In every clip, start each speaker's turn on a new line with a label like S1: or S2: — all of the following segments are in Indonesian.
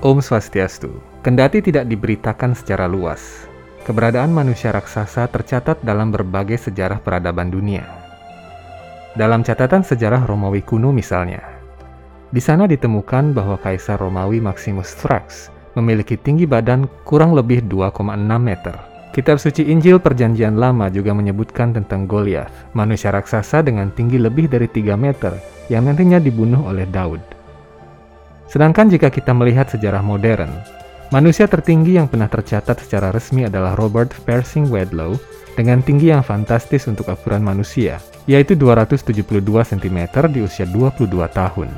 S1: Om Swastiastu. Kendati tidak diberitakan secara luas, keberadaan manusia raksasa tercatat dalam berbagai sejarah peradaban dunia. Dalam catatan sejarah Romawi kuno misalnya, di sana ditemukan bahwa Kaisar Romawi Maximus Thrax memiliki tinggi badan kurang lebih 2,6 meter. Kitab suci Injil Perjanjian Lama juga menyebutkan tentang Goliath, manusia raksasa dengan tinggi lebih dari 3 meter yang nantinya dibunuh oleh Daud. Sedangkan jika kita melihat sejarah modern, manusia tertinggi yang pernah tercatat secara resmi adalah Robert Pershing Wedlow dengan tinggi yang fantastis untuk ukuran manusia, yaitu 272 cm di usia 22 tahun.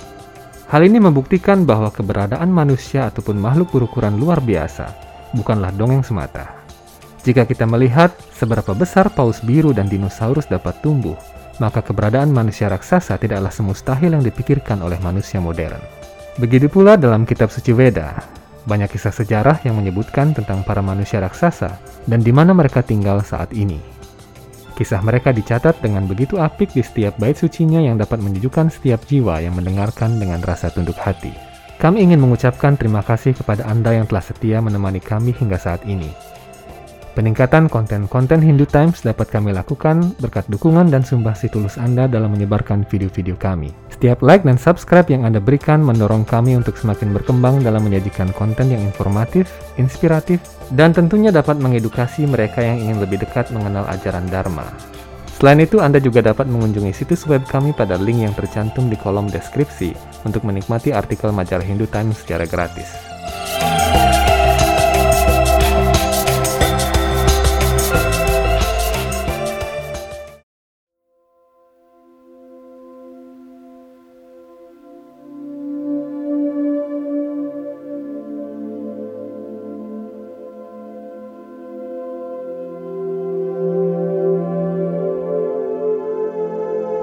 S1: Hal ini membuktikan bahwa keberadaan manusia ataupun makhluk berukuran luar biasa bukanlah dongeng semata. Jika kita melihat seberapa besar paus biru dan dinosaurus dapat tumbuh, maka keberadaan manusia raksasa tidaklah semustahil yang dipikirkan oleh manusia modern. Begitu pula dalam kitab suci Weda, banyak kisah sejarah yang menyebutkan tentang para manusia raksasa dan di mana mereka tinggal saat ini. Kisah mereka dicatat dengan begitu apik di setiap bait sucinya yang dapat menyejukkan setiap jiwa yang mendengarkan dengan rasa tunduk hati. Kami ingin mengucapkan terima kasih kepada Anda yang telah setia menemani kami hingga saat ini. Peningkatan konten-konten Hindu Times dapat kami lakukan berkat dukungan dan sumbahsi tulus Anda dalam menyebarkan video-video kami. Setiap like dan subscribe yang Anda berikan mendorong kami untuk semakin berkembang dalam menyajikan konten yang informatif, inspiratif, dan tentunya dapat mengedukasi mereka yang ingin lebih dekat mengenal ajaran Dharma. Selain itu, Anda juga dapat mengunjungi situs web kami pada link yang tercantum di kolom deskripsi untuk menikmati artikel majalah Hindu Times secara gratis.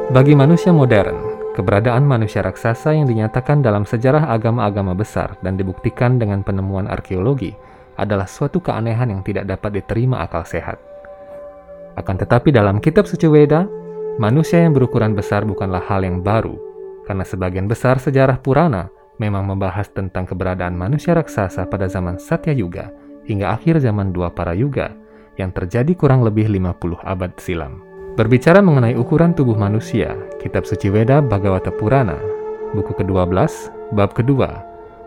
S1: Bagi manusia modern, keberadaan manusia raksasa yang dinyatakan dalam sejarah agama-agama besar dan dibuktikan dengan penemuan arkeologi adalah suatu keanehan yang tidak dapat diterima akal sehat. Akan tetapi dalam kitab suci Weda, manusia yang berukuran besar bukanlah hal yang baru, karena sebagian besar sejarah Purana memang membahas tentang keberadaan manusia raksasa pada zaman Satya Yuga hingga akhir zaman Dua Para Yuga yang terjadi kurang lebih 50 abad silam. Berbicara mengenai ukuran tubuh manusia, Kitab Suci Weda Bhagavata Purana, buku ke-12, bab kedua,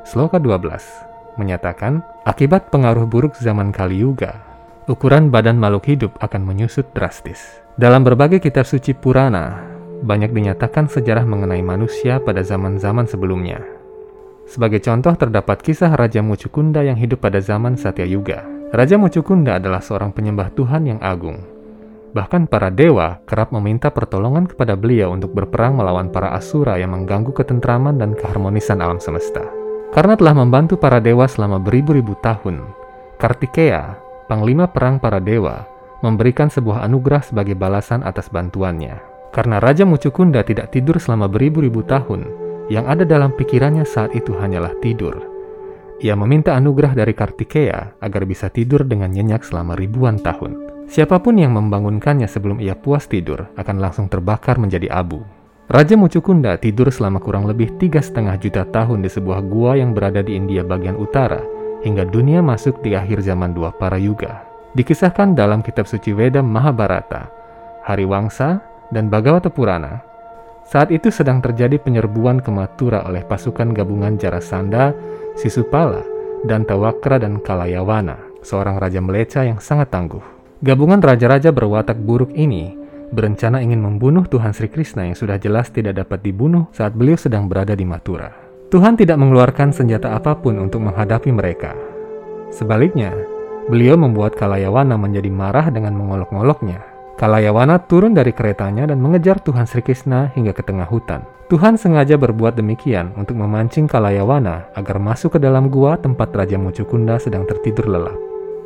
S1: sloka 12, menyatakan, akibat pengaruh buruk zaman Kali Yuga, ukuran badan makhluk hidup akan menyusut drastis. Dalam berbagai kitab suci Purana, banyak dinyatakan sejarah mengenai manusia pada zaman-zaman sebelumnya. Sebagai contoh terdapat kisah Raja Mucukunda yang hidup pada zaman Satya Yuga. Raja Mucukunda adalah seorang penyembah Tuhan yang agung Bahkan para dewa kerap meminta pertolongan kepada beliau untuk berperang melawan para asura yang mengganggu ketentraman dan keharmonisan alam semesta. Karena telah membantu para dewa selama beribu-ribu tahun, Kartikeya, panglima perang para dewa, memberikan sebuah anugerah sebagai balasan atas bantuannya. Karena Raja Mucukunda tidak tidur selama beribu-ribu tahun, yang ada dalam pikirannya saat itu hanyalah tidur. Ia meminta anugerah dari Kartikeya agar bisa tidur dengan nyenyak selama ribuan tahun. Siapa pun yang membangunkannya sebelum ia puas tidur akan langsung terbakar menjadi abu. Raja Mucukunda tidur selama kurang lebih tiga setengah juta tahun di sebuah gua yang berada di India bagian utara, hingga dunia masuk di akhir zaman dua para yuga. Dikisahkan dalam kitab suci Weda Mahabharata, Hari Wangsa, dan Bhagavata Purana, saat itu sedang terjadi penyerbuan ke Mathura oleh pasukan gabungan Jarasandha, Sisupala, dan Tawakra dan Kalayawana, seorang raja meleca yang sangat tangguh. Gabungan raja-raja berwatak buruk ini berencana ingin membunuh Tuhan Sri Krishna yang sudah jelas tidak dapat dibunuh saat beliau sedang berada di Mathura. Tuhan tidak mengeluarkan senjata apa pun untuk menghadapi mereka. Sebaliknya, beliau membuat Kalayawana menjadi marah dengan mengolok-ngoloknya. Kalayawana turun dari keretanya dan mengejar Tuhan Sri Krishna hingga ke tengah hutan. Tuhan sengaja berbuat demikian untuk memancing Kalayawana agar masuk ke dalam gua tempat Raja Mucukunda sedang tertidur lelap.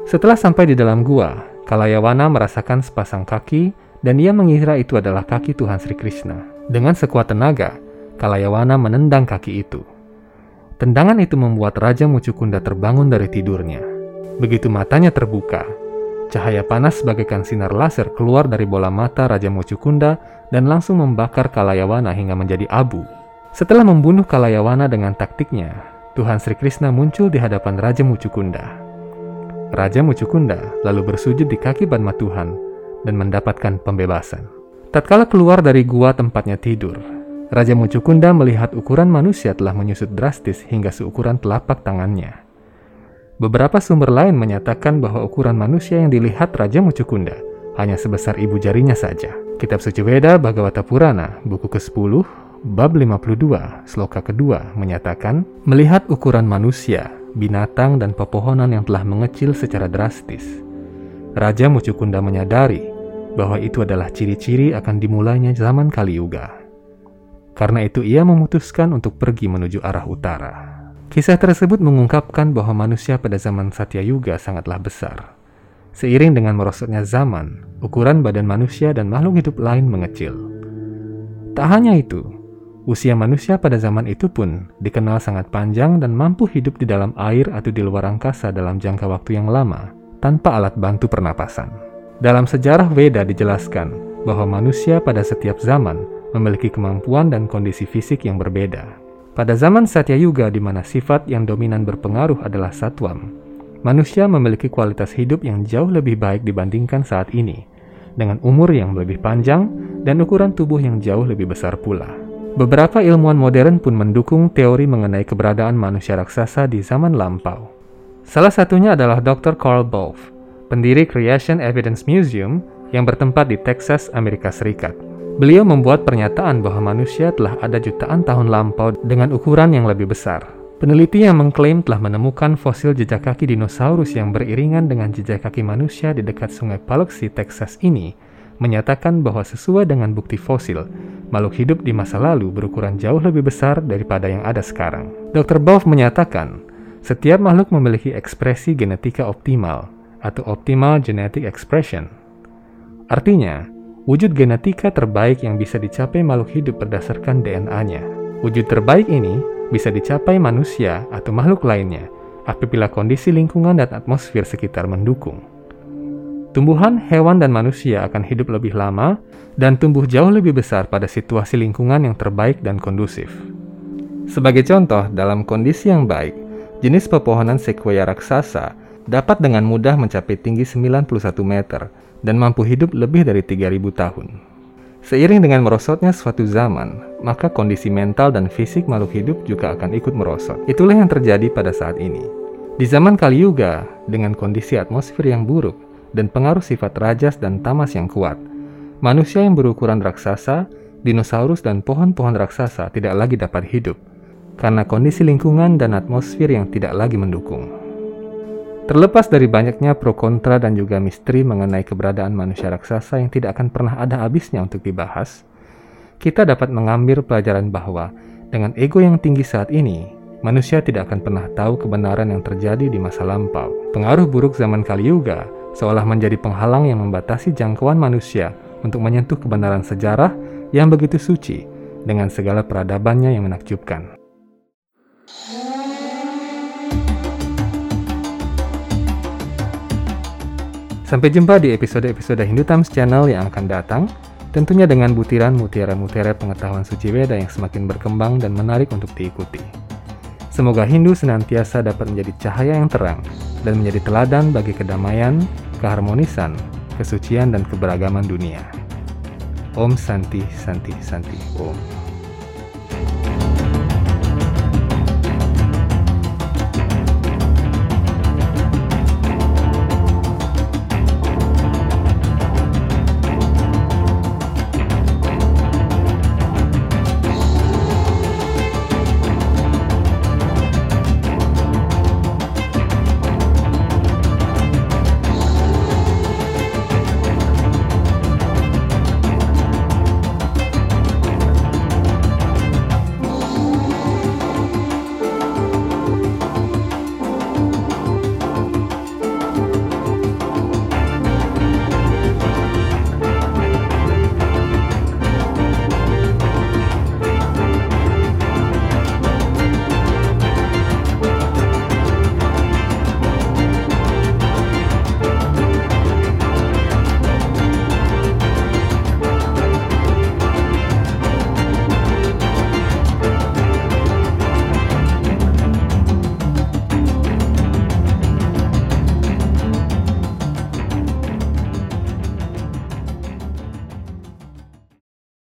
S1: Setelah sampai di dalam gua, Kalayawana merasakan sepasang kaki dan ia mengira itu adalah kaki Tuhan Sri Krishna. Dengan sekuat tenaga, Kalayawana menendang kaki itu. Tendangan itu membuat Raja Mucukunda terbangun dari tidurnya. Begitu matanya terbuka, cahaya panas bagaikan sinar laser keluar dari bola mata Raja Mucukunda dan langsung membakar Kalayawana hingga menjadi abu. Setelah membunuh Kalayawana dengan taktiknya, Tuhan Sri Krishna muncul di hadapan Raja Mucukunda. Raja Mucukunda lalu bersujud di kaki Banma Tuhan dan mendapatkan pembebasan. Tatkala keluar dari gua tempatnya tidur, Raja Mucukunda melihat ukuran manusia telah menyusut drastis hingga seukuran telapak tangannya. Beberapa sumber lain menyatakan bahwa ukuran manusia yang dilihat Raja Mucukunda hanya sebesar ibu jarinya saja. Kitab Suci Weda Bhagavata Purana, buku ke-10, bab 52, sloka kedua menyatakan, melihat ukuran manusia binatang, dan pepohonan yang telah mengecil secara drastis. Raja Mucukunda menyadari bahwa itu adalah ciri-ciri akan dimulainya zaman Kali Yuga. Karena itu ia memutuskan untuk pergi menuju arah utara. Kisah tersebut mengungkapkan bahwa manusia pada zaman Satya Yuga sangatlah besar. Seiring dengan merosotnya zaman, ukuran badan manusia dan makhluk hidup lain mengecil. Tak hanya itu, Usia manusia pada zaman itu pun dikenal sangat panjang dan mampu hidup di dalam air atau di luar angkasa dalam jangka waktu yang lama tanpa alat bantu pernapasan. Dalam sejarah Veda dijelaskan bahwa manusia pada setiap zaman memiliki kemampuan dan kondisi fisik yang berbeda. Pada zaman Satya Yuga di mana sifat yang dominan berpengaruh adalah satwam, manusia memiliki kualitas hidup yang jauh lebih baik dibandingkan saat ini, dengan umur yang lebih panjang dan ukuran tubuh yang jauh lebih besar pula. Beberapa ilmuwan modern pun mendukung teori mengenai keberadaan manusia raksasa di zaman lampau. Salah satunya adalah Dr. Carl Wolf, pendiri Creation Evidence Museum yang bertempat di Texas, Amerika Serikat. Beliau membuat pernyataan bahwa manusia telah ada jutaan tahun lampau dengan ukuran yang lebih besar. Peneliti yang mengklaim telah menemukan fosil jejak kaki dinosaurus yang beriringan dengan jejak kaki manusia di dekat sungai Paluxy, Texas ini menyatakan bahwa sesuai dengan bukti fosil, makhluk hidup di masa lalu berukuran jauh lebih besar daripada yang ada sekarang. Dr. Boff menyatakan, setiap makhluk memiliki ekspresi genetika optimal atau optimal genetic expression. Artinya, wujud genetika terbaik yang bisa dicapai makhluk hidup berdasarkan DNA-nya. Wujud terbaik ini bisa dicapai manusia atau makhluk lainnya apabila kondisi lingkungan dan atmosfer sekitar mendukung. Tumbuhan, hewan, dan manusia akan hidup lebih lama dan tumbuh jauh lebih besar pada situasi lingkungan yang terbaik dan kondusif. Sebagai contoh, dalam kondisi yang baik, jenis pepohonan sequoia raksasa dapat dengan mudah mencapai tinggi 91 meter dan mampu hidup lebih dari 3000 tahun. Seiring dengan merosotnya suatu zaman, maka kondisi mental dan fisik makhluk hidup juga akan ikut merosot. Itulah yang terjadi pada saat ini. Di zaman Kali Yuga, dengan kondisi atmosfer yang buruk, dan pengaruh sifat rajas dan tamas yang kuat. Manusia yang berukuran raksasa, dinosaurus, dan pohon-pohon raksasa tidak lagi dapat hidup karena kondisi lingkungan dan atmosfer yang tidak lagi mendukung. Terlepas dari banyaknya pro kontra dan juga misteri mengenai keberadaan manusia raksasa yang tidak akan pernah ada habisnya untuk dibahas, kita dapat mengambil pelajaran bahwa dengan ego yang tinggi saat ini, manusia tidak akan pernah tahu kebenaran yang terjadi di masa lampau. Pengaruh buruk zaman Kali Yuga seolah menjadi penghalang yang membatasi jangkauan manusia untuk menyentuh kebenaran sejarah yang begitu suci dengan segala peradabannya yang menakjubkan. Sampai jumpa di episode-episode Hindu Times Channel yang akan datang, tentunya dengan butiran mutiara-mutiara pengetahuan suci Weda yang semakin berkembang dan menarik untuk diikuti. Semoga Hindu senantiasa dapat menjadi cahaya yang terang dan menjadi teladan bagi kedamaian, keharmonisan, kesucian, dan keberagaman dunia. Om Santi Santi Santi Om.